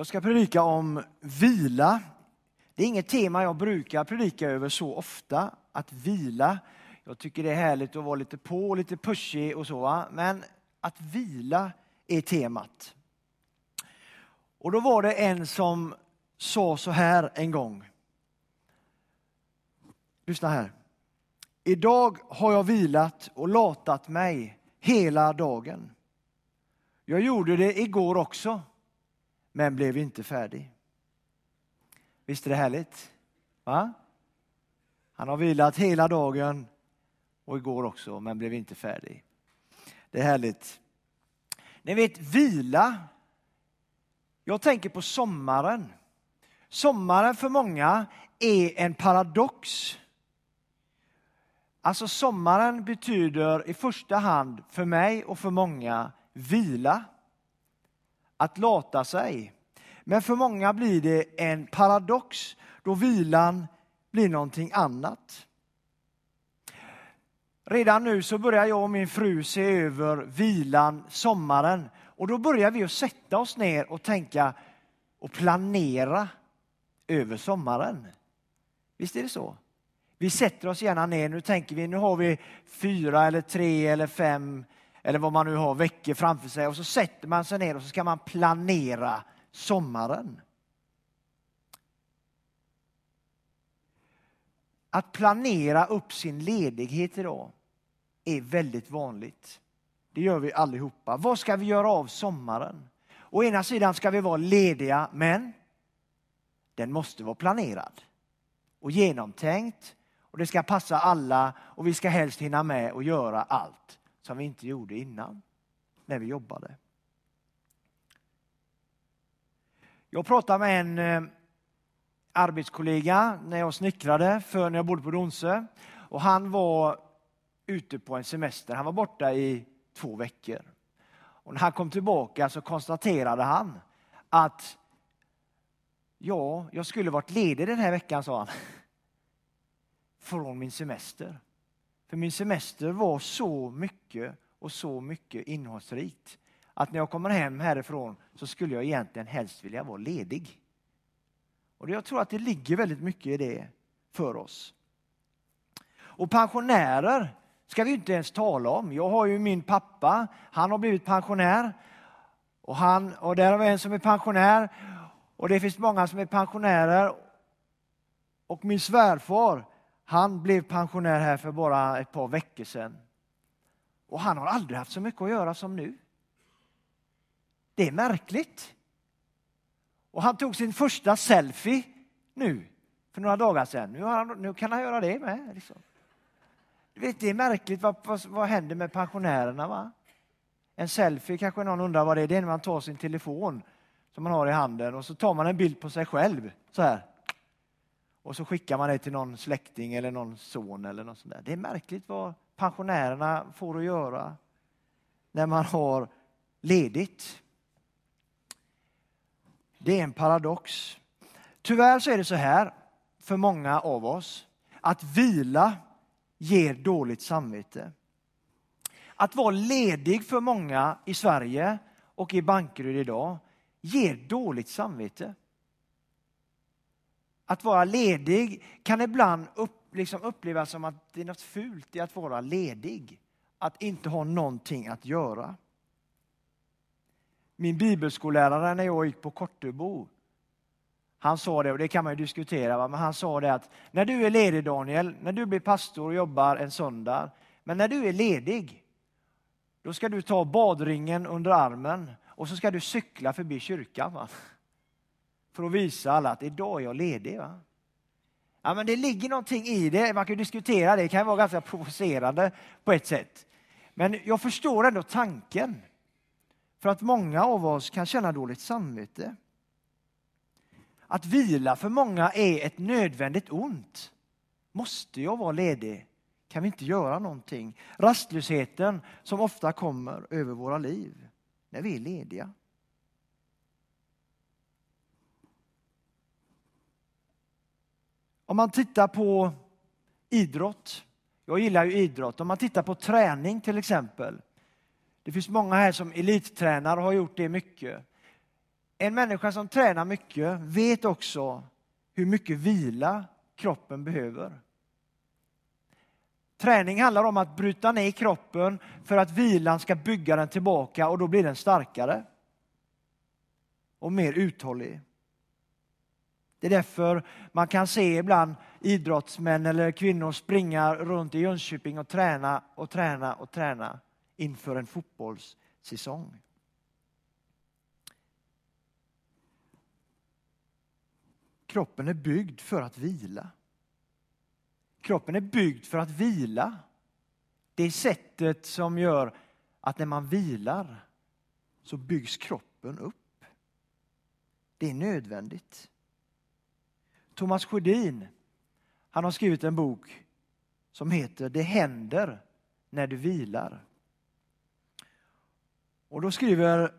Jag ska predika om vila. Det är inget tema jag brukar predika över så ofta, att vila. Jag tycker det är härligt att vara lite på, lite pushig och så, va? men att vila är temat. Och då var det en som sa så här en gång. Lyssna här. Idag har jag vilat och latat mig hela dagen. Jag gjorde det igår också, men blev inte färdig. Visst är det härligt? Va? Han har vilat hela dagen och igår också, men blev inte färdig. Det är härligt. Ni vet, vila. Jag tänker på sommaren. Sommaren för många är en paradox. Alltså sommaren betyder i första hand för mig och för många vila, att lata sig. Men för många blir det en paradox då vilan blir någonting annat. Redan nu så börjar jag och min fru se över vilan sommaren och då börjar vi att sätta oss ner och tänka och planera över sommaren. Visst är det så? Vi sätter oss gärna ner, nu tänker vi, nu har vi fyra eller tre eller fem eller vad man nu har veckor framför sig och så sätter man sig ner och så ska man planera sommaren. Att planera upp sin ledighet idag är väldigt vanligt. Det gör vi allihopa. Vad ska vi göra av sommaren? Å ena sidan ska vi vara lediga, men den måste vara planerad och genomtänkt och det ska passa alla och vi ska helst hinna med och göra allt som vi inte gjorde innan när vi jobbade. Jag pratade med en eh, arbetskollega när jag snickrade för när jag bodde på Donsö och han var ute på en semester. Han var borta i två veckor. Och när han kom tillbaka så konstaterade han att ja, jag skulle varit ledig den här veckan, sa han. Från min semester. För min semester var så mycket och så mycket innehållsrikt att när jag kommer hem härifrån så skulle jag egentligen helst vilja vara ledig. Och jag tror att det ligger väldigt mycket i det för oss. Och pensionärer ska vi inte ens tala om. Jag har ju min pappa, han har blivit pensionär. Och, han, och där har vi en som är pensionär. Och det finns många som är pensionärer. Och min svärfar, han blev pensionär här för bara ett par veckor sedan. Och han har aldrig haft så mycket att göra som nu. Det är märkligt. Och han tog sin första selfie nu, för några dagar sedan. Nu, han, nu kan han göra det med. Liksom. Du vet, det är märkligt, vad, vad, vad händer med pensionärerna? Va? En selfie kanske någon undrar vad det är. Det är när man tar sin telefon som man har i handen och så tar man en bild på sig själv så här. Och så skickar man det till någon släkting eller någon son eller något sånt där. Det är märkligt vad pensionärerna får att göra när man har ledigt. Det är en paradox. Tyvärr så är det så här för många av oss att vila ger dåligt samvete. Att vara ledig för många i Sverige och i Bankeryd idag ger dåligt samvete. Att vara ledig kan ibland upp, liksom upplevas som att det är något fult i att vara ledig. Att inte ha någonting att göra. Min bibelskollärare när jag gick på Kortebo, han sa det, och det kan man ju diskutera, men han sa det att när du är ledig Daniel, när du blir pastor och jobbar en söndag, men när du är ledig, då ska du ta badringen under armen och så ska du cykla förbi kyrkan. Va? För att visa alla att idag är jag ledig. Va? Ja, men det ligger någonting i det, man kan diskutera det, det kan vara ganska provocerande på ett sätt. Men jag förstår ändå tanken. För att många av oss kan känna dåligt samvete. Att vila för många är ett nödvändigt ont. Måste jag vara ledig? Kan vi inte göra någonting? Rastlösheten som ofta kommer över våra liv när vi är lediga. Om man tittar på idrott, jag gillar ju idrott, om man tittar på träning till exempel. Det finns många här som elittränar och har gjort det mycket. en människa som tränar mycket vet också hur mycket vila kroppen behöver. Träning handlar om att bryta ner kroppen för att vilan ska bygga den tillbaka och då blir den starkare och mer uthållig. Det är därför man kan se ibland idrottsmän eller kvinnor springa runt i Jönköping och träna och träna och träna inför en fotbollssäsong. Kroppen är byggd för att vila. Kroppen är byggd för att vila. Det är sättet som gör att när man vilar så byggs kroppen upp. Det är nödvändigt. Thomas Sjödin han har skrivit en bok som heter Det händer när du vilar. Och då skriver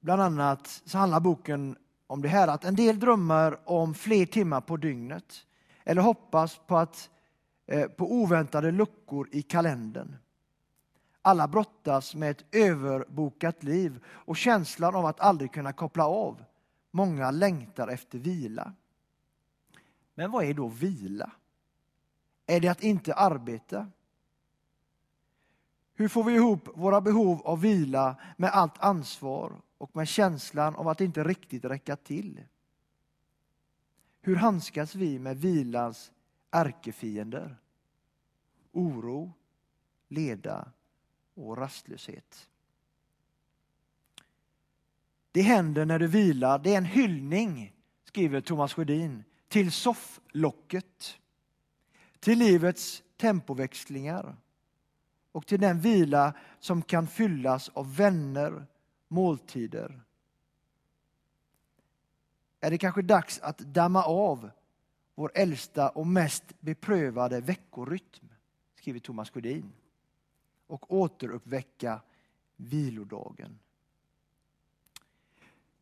bland annat, så handlar boken om det här att en del drömmer om fler timmar på dygnet eller hoppas på, att, eh, på oväntade luckor i kalendern. Alla brottas med ett överbokat liv och känslan av att aldrig kunna koppla av. Många längtar efter vila. Men vad är då vila? Är det att inte arbeta? Hur får vi ihop våra behov av vila med allt ansvar och med känslan av att inte riktigt räcka till? Hur handskas vi med vilans ärkefiender? Oro, leda och rastlöshet. Det händer när du vilar. Det är en hyllning, skriver Thomas Sjödin, till sofflocket, till livets tempoväxlingar och till den vila som kan fyllas av vänner, måltider. Är det kanske dags att damma av vår äldsta och mest beprövade veckorytm, skriver Thomas Sjödin, och återuppväcka vilodagen.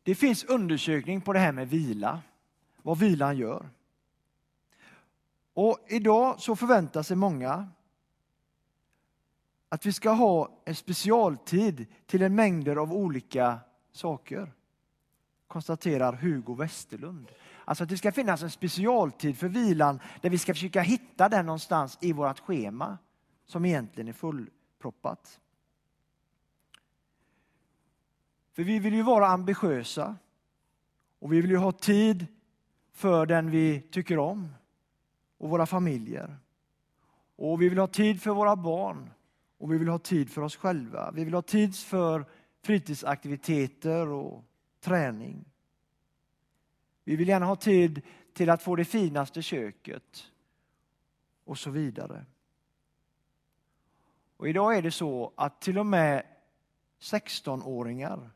Det finns undersökning på det här med vila vad vilan gör. Och idag så förväntar sig många att vi ska ha en specialtid till en mängder av olika saker. Konstaterar Hugo Westerlund. Alltså att det ska finnas en specialtid för vilan där vi ska försöka hitta den någonstans i vårt schema som egentligen är fullproppat. För vi vill ju vara ambitiösa och vi vill ju ha tid för den vi tycker om och våra familjer. Och vi vill ha tid för våra barn och vi vill ha tid för oss själva. Vi vill ha tid för fritidsaktiviteter och träning. Vi vill gärna ha tid till att få det finaste köket och så vidare. Och idag är det så att till och med 16-åringar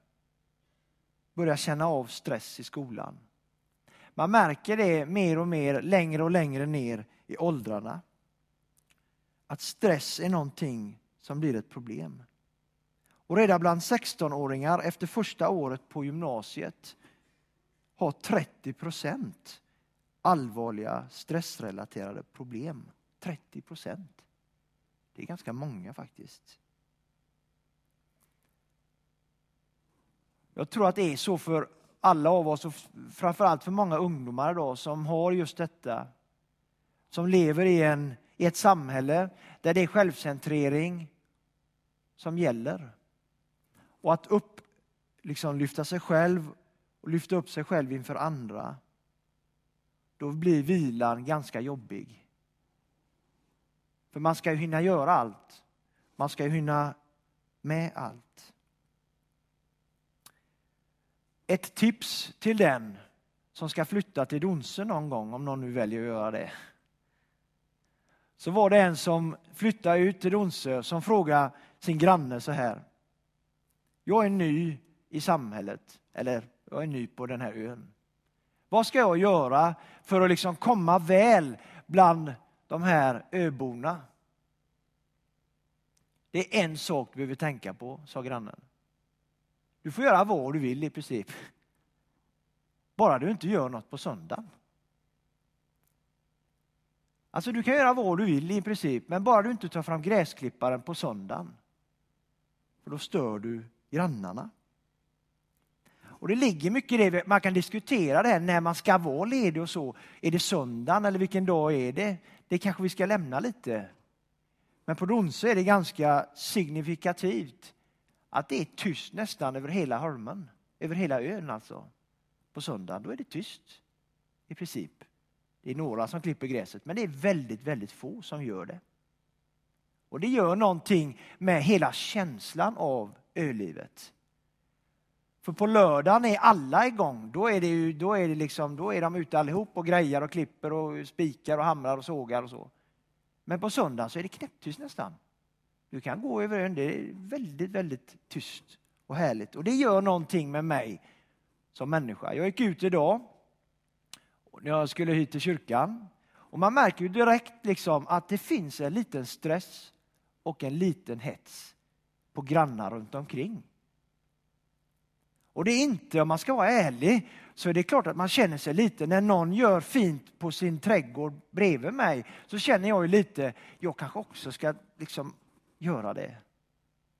börjar känna av stress i skolan. Man märker det mer och mer längre och längre ner i åldrarna. Att stress är någonting som blir ett problem. Och redan bland 16-åringar efter första året på gymnasiet har 30 procent allvarliga stressrelaterade problem. 30 procent. Det är ganska många faktiskt. Jag tror att det är så för alla av oss och framförallt för många ungdomar idag som har just detta. Som lever i, en, i ett samhälle där det är självcentrering som gäller. Och att upp, liksom lyfta sig själv och lyfta upp sig själv inför andra. Då blir vilan ganska jobbig. För man ska ju hinna göra allt. Man ska ju hinna med allt. Ett tips till den som ska flytta till Donse någon gång, om någon nu väljer att göra det. Så var det en som flyttade ut till Donsö som frågade sin granne så här. Jag är ny i samhället, eller jag är ny på den här ön. Vad ska jag göra för att liksom komma väl bland de här öborna? Det är en sak du behöver tänka på, sa grannen. Du får göra vad du vill i princip. Bara du inte gör något på söndagen. Alltså du kan göra vad du vill i princip, men bara du inte tar fram gräsklipparen på söndagen. För då stör du grannarna. Och det ligger mycket i det. Man kan diskutera det här när man ska vara ledig och så. Är det söndagen eller vilken dag är det? Det kanske vi ska lämna lite. Men på Donsö är det ganska signifikativt att det är tyst nästan över hela Holmen, över hela ön alltså. På söndagen, då är det tyst i princip. Det är några som klipper gräset, men det är väldigt, väldigt få som gör det. Och det gör någonting med hela känslan av ölivet. För på lördagen är alla igång. Då är, det ju, då är, det liksom, då är de ute allihop och grejar och klipper och spikar och hamrar och sågar och så. Men på söndagen så är det knäpptyst nästan. Du kan gå över ön, det är väldigt, väldigt tyst och härligt. Och det gör någonting med mig som människa. Jag gick ut idag när jag skulle hit till kyrkan. Och man märker ju direkt liksom att det finns en liten stress och en liten hets på grannar runt omkring. Och det är inte, om man ska vara ärlig, så är det klart att man känner sig lite, när någon gör fint på sin trädgård bredvid mig, så känner jag ju lite, jag kanske också ska liksom göra det.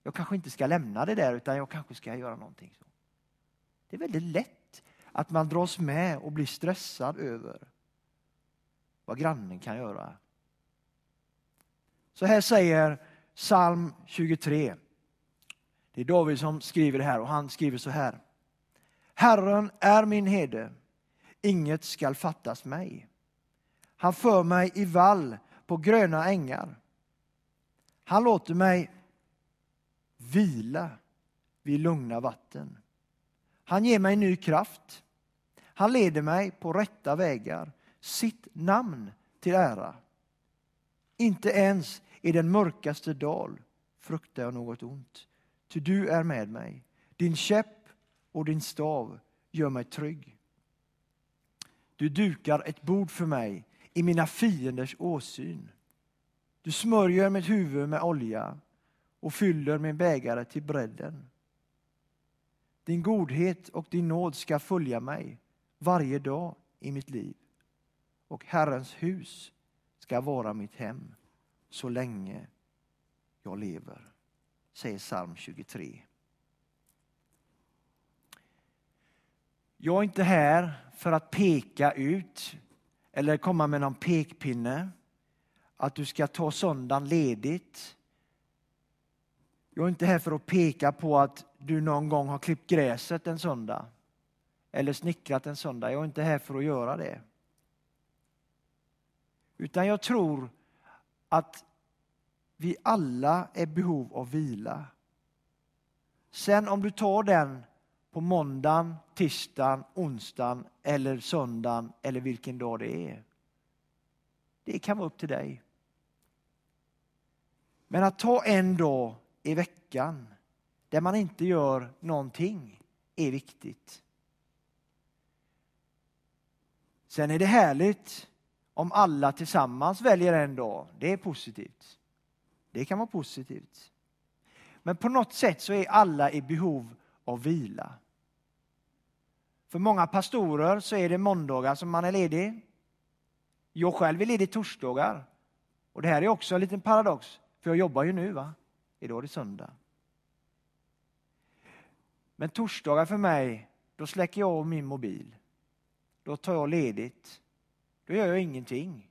Jag kanske inte ska lämna det där, utan jag kanske ska göra någonting. Så. Det är väldigt lätt att man dras med och blir stressad över vad grannen kan göra. Så här säger psalm 23. Det är David som skriver det här och han skriver så här. Herren är min herde, inget skall fattas mig. Han för mig i vall på gröna ängar. Han låter mig vila vid lugna vatten. Han ger mig ny kraft. Han leder mig på rätta vägar, sitt namn till ära. Inte ens i den mörkaste dal fruktar jag något ont, ty du är med mig. Din käpp och din stav gör mig trygg. Du dukar ett bord för mig i mina fienders åsyn. Du smörjer mitt huvud med olja och fyller min bägare till bredden. Din godhet och din nåd ska följa mig varje dag i mitt liv och Herrens hus ska vara mitt hem så länge jag lever, säger psalm 23. Jag är inte här för att peka ut eller komma med någon pekpinne att du ska ta söndagen ledigt. Jag är inte här för att peka på att du någon gång har klippt gräset en söndag eller snickrat en söndag. Jag är inte här för att göra det. Utan jag tror att vi alla är i behov av vila. Sen om du tar den på måndagen, tisdagen, onsdagen eller söndagen eller vilken dag det är. Det kan vara upp till dig. Men att ta en dag i veckan där man inte gör någonting är viktigt. Sen är det härligt om alla tillsammans väljer en dag. Det är positivt. Det kan vara positivt. Men på något sätt så är alla i behov av vila. För många pastorer så är det måndagar som man är ledig. Jag själv är ledig torsdagar. Och det här är också en liten paradox, för jag jobbar ju nu. va? Idag är det söndag. Men torsdagar för mig, då släcker jag av min mobil. Då tar jag ledigt. Då gör jag ingenting.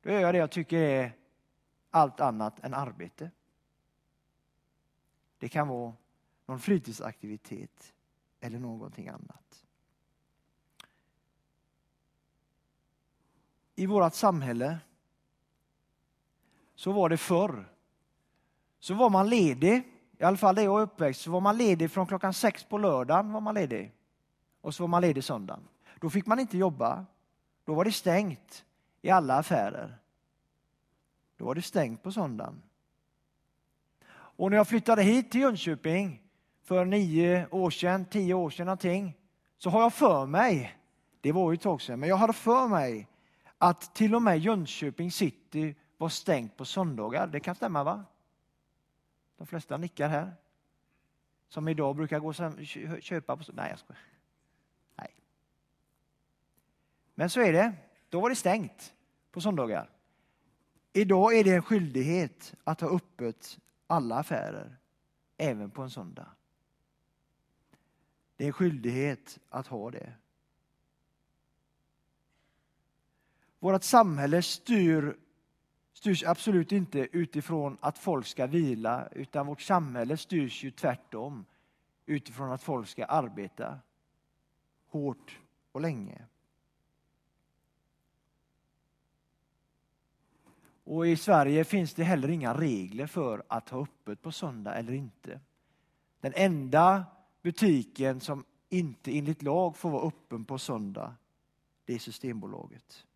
Då gör jag det jag tycker är allt annat än arbete. Det kan vara någon fritidsaktivitet eller någonting annat. I vårt samhälle så var det förr. Så var man ledig, i alla fall där jag är uppväxt, så var man ledig från klockan sex på lördagen var man ledig. Och så var man ledig söndagen. Då fick man inte jobba. Då var det stängt i alla affärer. Då var det stängt på söndagen. Och när jag flyttade hit till Jönköping för nio år sedan, tio år sedan någonting, så har jag för mig, det var ju ett tag sedan, men jag hade för mig att till och med Jönköping city var stängt på söndagar. Det kan stämma va? De flesta nickar här. Som idag brukar gå och köpa på... Nej, jag skojar. Nej. Men så är det. Då var det stängt på söndagar. Idag är det en skyldighet att ha öppet alla affärer, även på en söndag. Det är en skyldighet att ha det. Vårt samhälle styr, styrs absolut inte utifrån att folk ska vila utan vårt samhälle styrs ju tvärtom utifrån att folk ska arbeta hårt och länge. Och i Sverige finns det heller inga regler för att ha öppet på söndag eller inte. Den enda butiken som inte enligt lag får vara öppen på söndag, det är Systembolaget.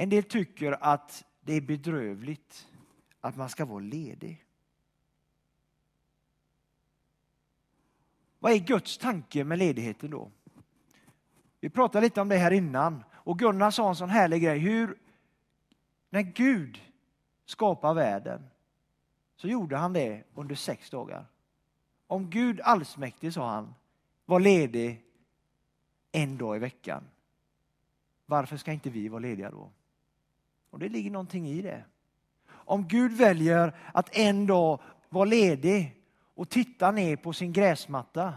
En del tycker att det är bedrövligt att man ska vara ledig. Vad är Guds tanke med ledigheten då? Vi pratade lite om det här innan och Gunnar sa en sån härlig grej. Hur, när Gud skapar världen så gjorde han det under sex dagar. Om Gud allsmäktig, sa han, var ledig en dag i veckan, varför ska inte vi vara lediga då? Och det ligger någonting i det. Om Gud väljer att en dag vara ledig och titta ner på sin gräsmatta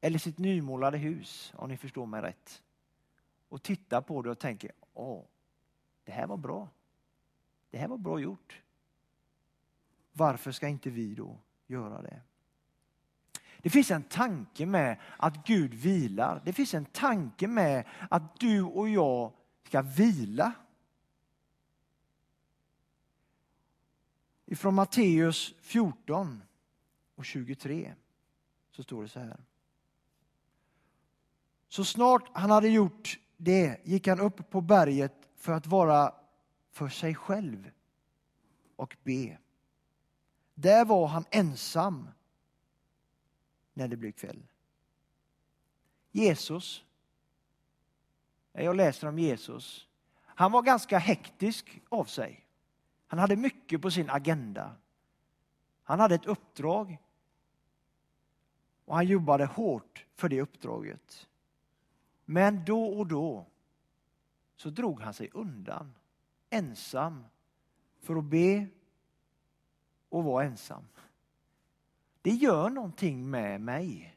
eller sitt nymålade hus, om ni förstår mig rätt. Och titta på det och tänker, åh, det här var bra. Det här var bra gjort. Varför ska inte vi då göra det? Det finns en tanke med att Gud vilar. Det finns en tanke med att du och jag ska vila. Ifrån Matteus 14 och 23 så står det så här. Så snart han hade gjort det gick han upp på berget för att vara för sig själv och be. Där var han ensam när det blev kväll. Jesus, när jag läser om Jesus, han var ganska hektisk av sig. Han hade mycket på sin agenda. Han hade ett uppdrag och han jobbade hårt för det uppdraget. Men då och då så drog han sig undan ensam för att be och vara ensam. Det gör någonting med mig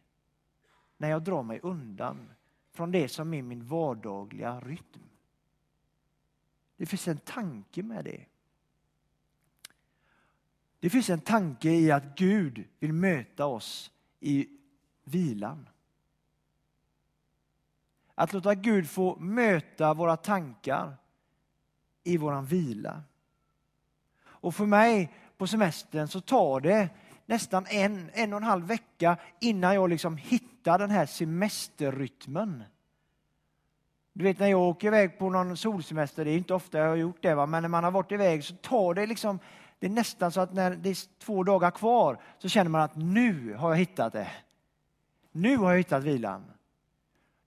när jag drar mig undan från det som är min vardagliga rytm. Det finns en tanke med det. Det finns en tanke i att Gud vill möta oss i vilan. Att låta Gud få möta våra tankar i våran vila. Och för mig på semestern så tar det nästan en, en och en halv vecka innan jag liksom hittar den här semesterrytmen. Du vet när jag åker iväg på någon solsemester, det är inte ofta jag har gjort det, va? men när man har varit iväg så tar det liksom, det är nästan så att när det är två dagar kvar så känner man att nu har jag hittat det. Nu har jag hittat vilan.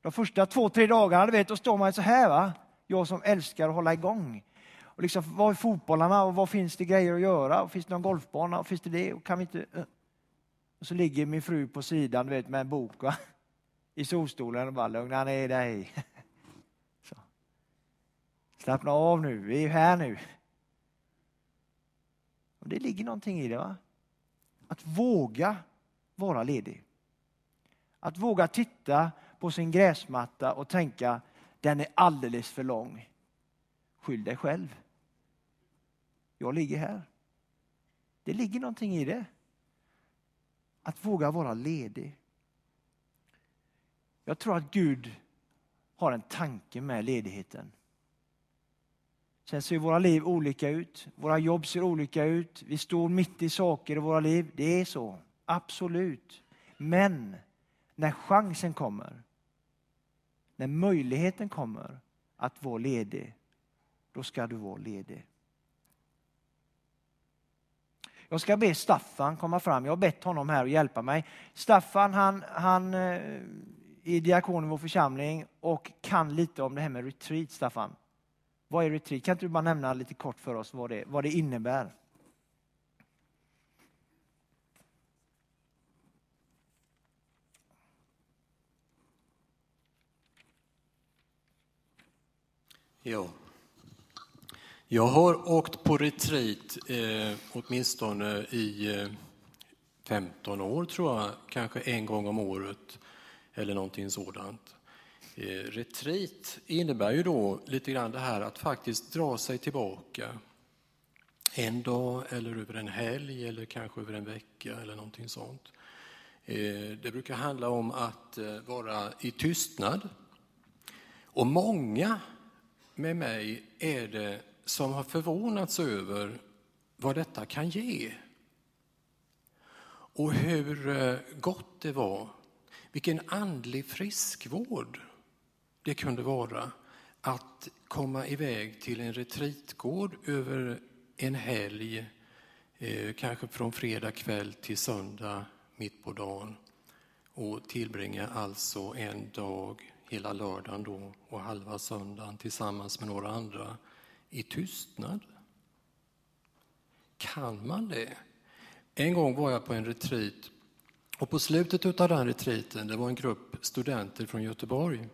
De första två, tre dagarna, du vet, då står man så här, va? jag som älskar att hålla igång. Och liksom, var är fotbollarna och vad finns det grejer att göra? Och finns det någon golfbana? Och finns det det? Och kan vi inte... Eh. Och så ligger min fru på sidan du vet, med en bok va? i solstolen och bara lugna ner dig. Så. Slappna av nu, vi är här nu. Och det ligger någonting i det. va? Att våga vara ledig. Att våga titta på sin gräsmatta och tänka den är alldeles för lång. Skyll dig själv. Jag ligger här. Det ligger någonting i det. Att våga vara ledig. Jag tror att Gud har en tanke med ledigheten. Sen ser våra liv olika ut. Våra jobb ser olika ut. Vi står mitt i saker i våra liv. Det är så. Absolut. Men när chansen kommer, när möjligheten kommer att vara ledig, då ska du vara ledig. Jag ska be Staffan komma fram. Jag har bett honom här och hjälpa mig. Staffan han, han eh, är diakon i vår församling och kan lite om det här med retreat. Staffan, vad är retreat? Kan inte du bara nämna lite kort för oss vad det, vad det innebär? Ja. Jag har åkt på retreat eh, åtminstone i eh, 15 år tror jag, kanske en gång om året eller någonting sådant. Eh, retreat innebär ju då lite grann det här att faktiskt dra sig tillbaka en dag eller över en helg eller kanske över en vecka eller någonting sånt. Eh, det brukar handla om att eh, vara i tystnad. Och många med mig är det som har förvånats över vad detta kan ge. Och hur gott det var. Vilken andlig friskvård det kunde vara att komma iväg till en retreatgård över en helg, eh, kanske från fredag kväll till söndag mitt på dagen och tillbringa alltså en dag, hela lördagen då och halva söndagen tillsammans med några andra i tystnad. Kan man det? En gång var jag på en retreat och på slutet av den retreaten, det var en grupp studenter från Göteborg,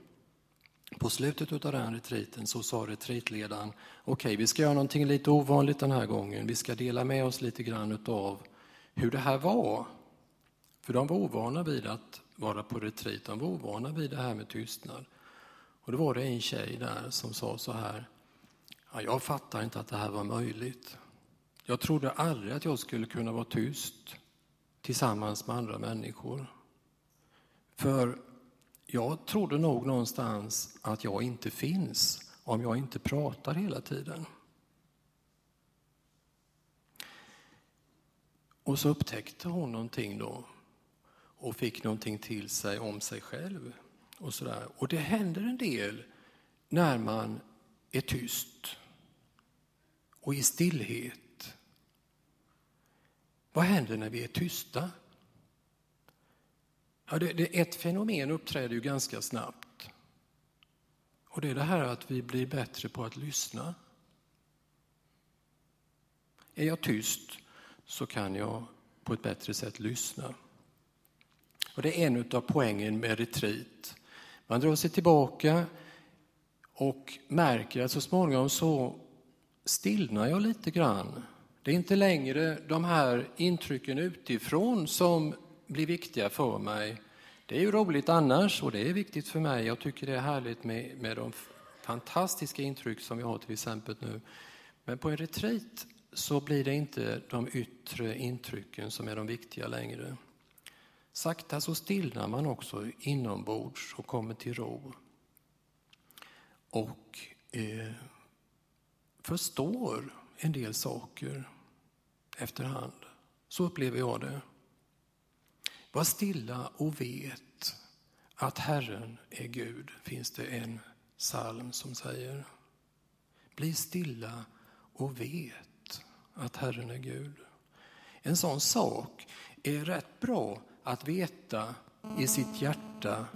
på slutet av den retreaten så sa retreatledaren, okej okay, vi ska göra någonting lite ovanligt den här gången, vi ska dela med oss lite grann av hur det här var. För de var ovana vid att vara på retreat, de var ovana vid det här med tystnad. Och då var det en tjej där som sa så här, ja, jag fattar inte att det här var möjligt. Jag trodde aldrig att jag skulle kunna vara tyst tillsammans med andra människor. För jag trodde nog någonstans att jag inte finns om jag inte pratar hela tiden. Och så upptäckte hon någonting då och fick någonting till sig om sig själv. Och, så där. och det händer en del när man är tyst och i stillhet. Vad händer när vi är tysta? Ja, det, det, ett fenomen uppträder ju ganska snabbt. Och det är det här att vi blir bättre på att lyssna. Är jag tyst så kan jag på ett bättre sätt lyssna. Och Det är en av poängen med retreat. Man drar sig tillbaka och märker att så småningom så stillnar jag lite grann. Det är inte längre de här intrycken utifrån som blir viktiga för mig. Det är ju roligt annars och det är viktigt för mig. Jag tycker det är härligt med, med de fantastiska intryck som vi har till exempel nu. Men på en retreat så blir det inte de yttre intrycken som är de viktiga längre. Sakta så stillnar man också inombords och kommer till ro. Och eh, förstår en del saker efterhand. Så upplever jag det. Var stilla och vet att Herren är Gud, finns det en psalm som säger. Bli stilla och vet att Herren är Gud. En sån sak är rätt bra att veta i sitt hjärta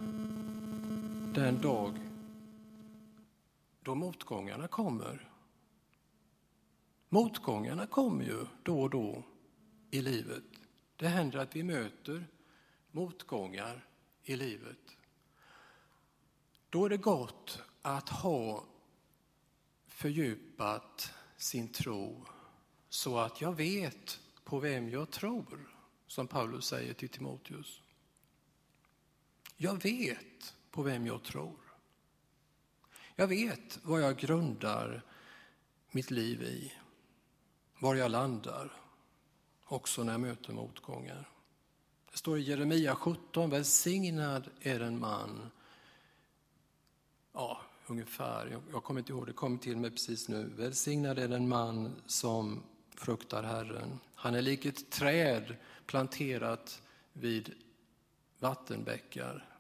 den dag då motgångarna kommer. Motgångarna kommer ju då och då i livet. Det händer att vi möter motgångar i livet. Då är det gott att ha fördjupat sin tro så att jag vet på vem jag tror, som Paulus säger till Timoteus. Jag vet på vem jag tror. Jag vet vad jag grundar mitt liv i, var jag landar, också när jag möter motgångar. Det står i Jeremia 17, välsignad är en man. Ja, ungefär, jag, jag kommer inte ihåg, det kom till mig precis nu. Välsignad är den man som fruktar Herren. Han är lik ett träd planterat vid vattenbäckar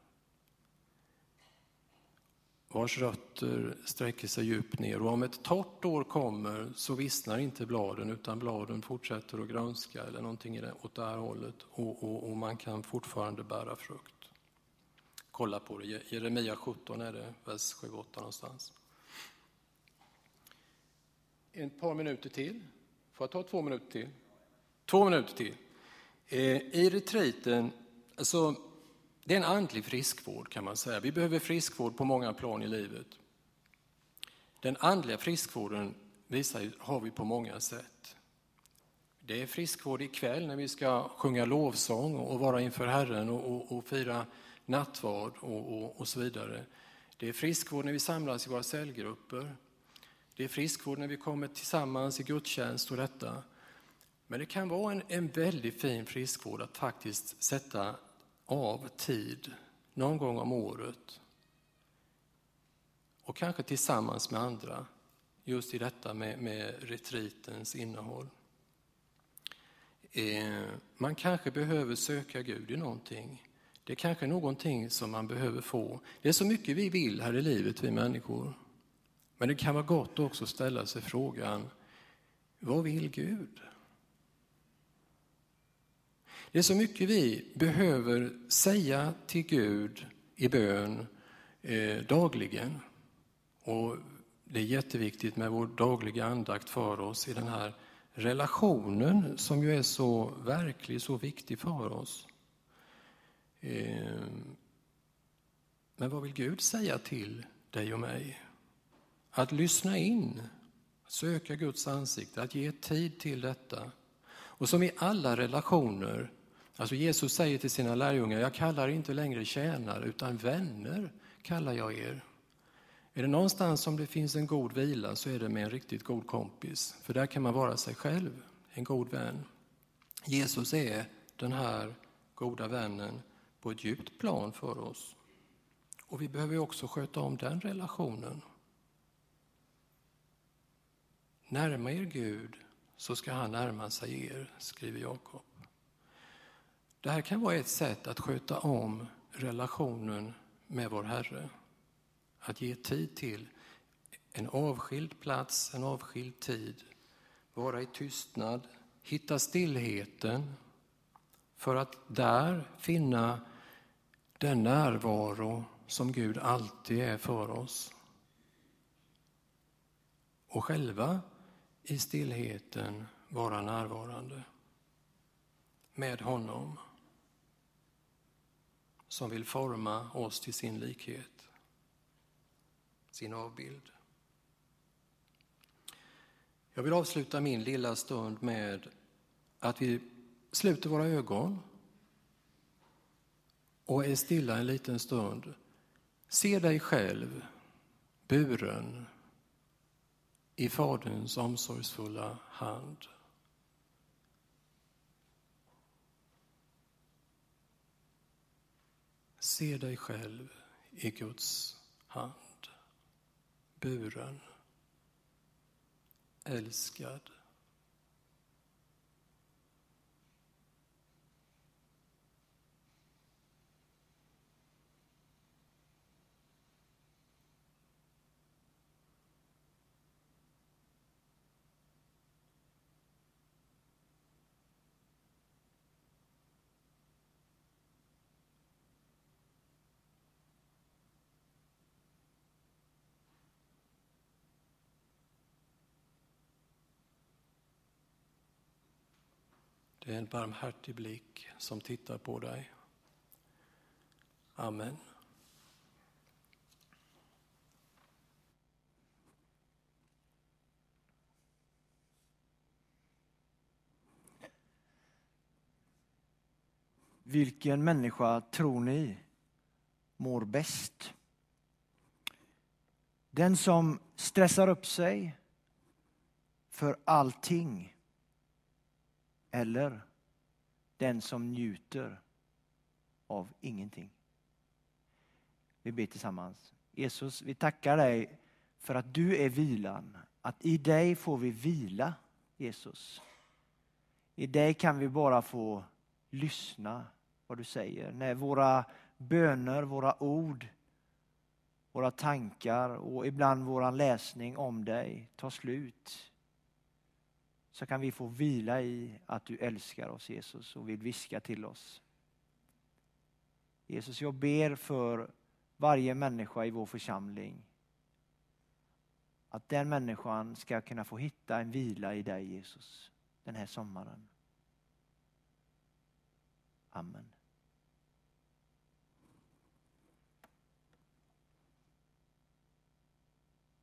vars rötter sträcker sig djupt ner. Och om ett torrt år kommer så vissnar inte bladen utan bladen fortsätter att grönska eller någonting åt det här hållet och, och, och man kan fortfarande bära frukt. Kolla på det, Jeremia 17 är det, vers 7-8 någonstans. Ett par minuter till. Får jag ta två minuter till? Två minuter till. Eh, I retreaten, alltså det är en andlig friskvård kan man säga. Vi behöver friskvård på många plan i livet. Den andliga friskvården visar, har vi på många sätt. Det är friskvård ikväll när vi ska sjunga lovsång och vara inför Herren och, och, och fira nattvard och, och, och så vidare. Det är friskvård när vi samlas i våra cellgrupper. Det är friskvård när vi kommer tillsammans i gudstjänst och detta. Men det kan vara en, en väldigt fin friskvård att faktiskt sätta av tid någon gång om året. Och kanske tillsammans med andra, just i detta med, med retritens innehåll. Eh, man kanske behöver söka Gud i någonting. Det är kanske någonting som man behöver få. Det är så mycket vi vill här i livet, vi människor. Men det kan vara gott också att ställa sig frågan, vad vill Gud? Det är så mycket vi behöver säga till Gud i bön eh, dagligen. Och det är jätteviktigt med vår dagliga andakt för oss i den här relationen som ju är så verklig, så viktig för oss. Eh, men vad vill Gud säga till dig och mig? Att lyssna in, söka Guds ansikte, att ge tid till detta. Och som i alla relationer, alltså Jesus säger till sina lärjungar, jag kallar inte längre tjänare utan vänner kallar jag er. Är det någonstans som det finns en god vila så är det med en riktigt god kompis, för där kan man vara sig själv, en god vän. Jesus är den här goda vännen på ett djupt plan för oss. Och vi behöver också sköta om den relationen. Närma er Gud så ska han närma sig er, skriver Jakob. Det här kan vara ett sätt att sköta om relationen med vår Herre. Att ge tid till en avskild plats, en avskild tid, vara i tystnad, hitta stillheten för att där finna den närvaro som Gud alltid är för oss. Och själva i stillheten vara närvarande med honom som vill forma oss till sin likhet, sin avbild. Jag vill avsluta min lilla stund med att vi sluter våra ögon och är stilla en liten stund. Se dig själv buren i Faderns omsorgsfulla hand. Se dig själv i Guds hand, buren, älskad. Det är en barmhärtig blick som tittar på dig. Amen. Vilken människa tror ni mår bäst? Den som stressar upp sig för allting eller den som njuter av ingenting. Vi ber tillsammans. Jesus, vi tackar dig för att du är vilan. Att i dig får vi vila, Jesus. I dig kan vi bara få lyssna vad du säger. När våra böner, våra ord, våra tankar och ibland vår läsning om dig tar slut så kan vi få vila i att du älskar oss Jesus och vill viska till oss. Jesus, jag ber för varje människa i vår församling att den människan ska kunna få hitta en vila i dig Jesus den här sommaren. Amen.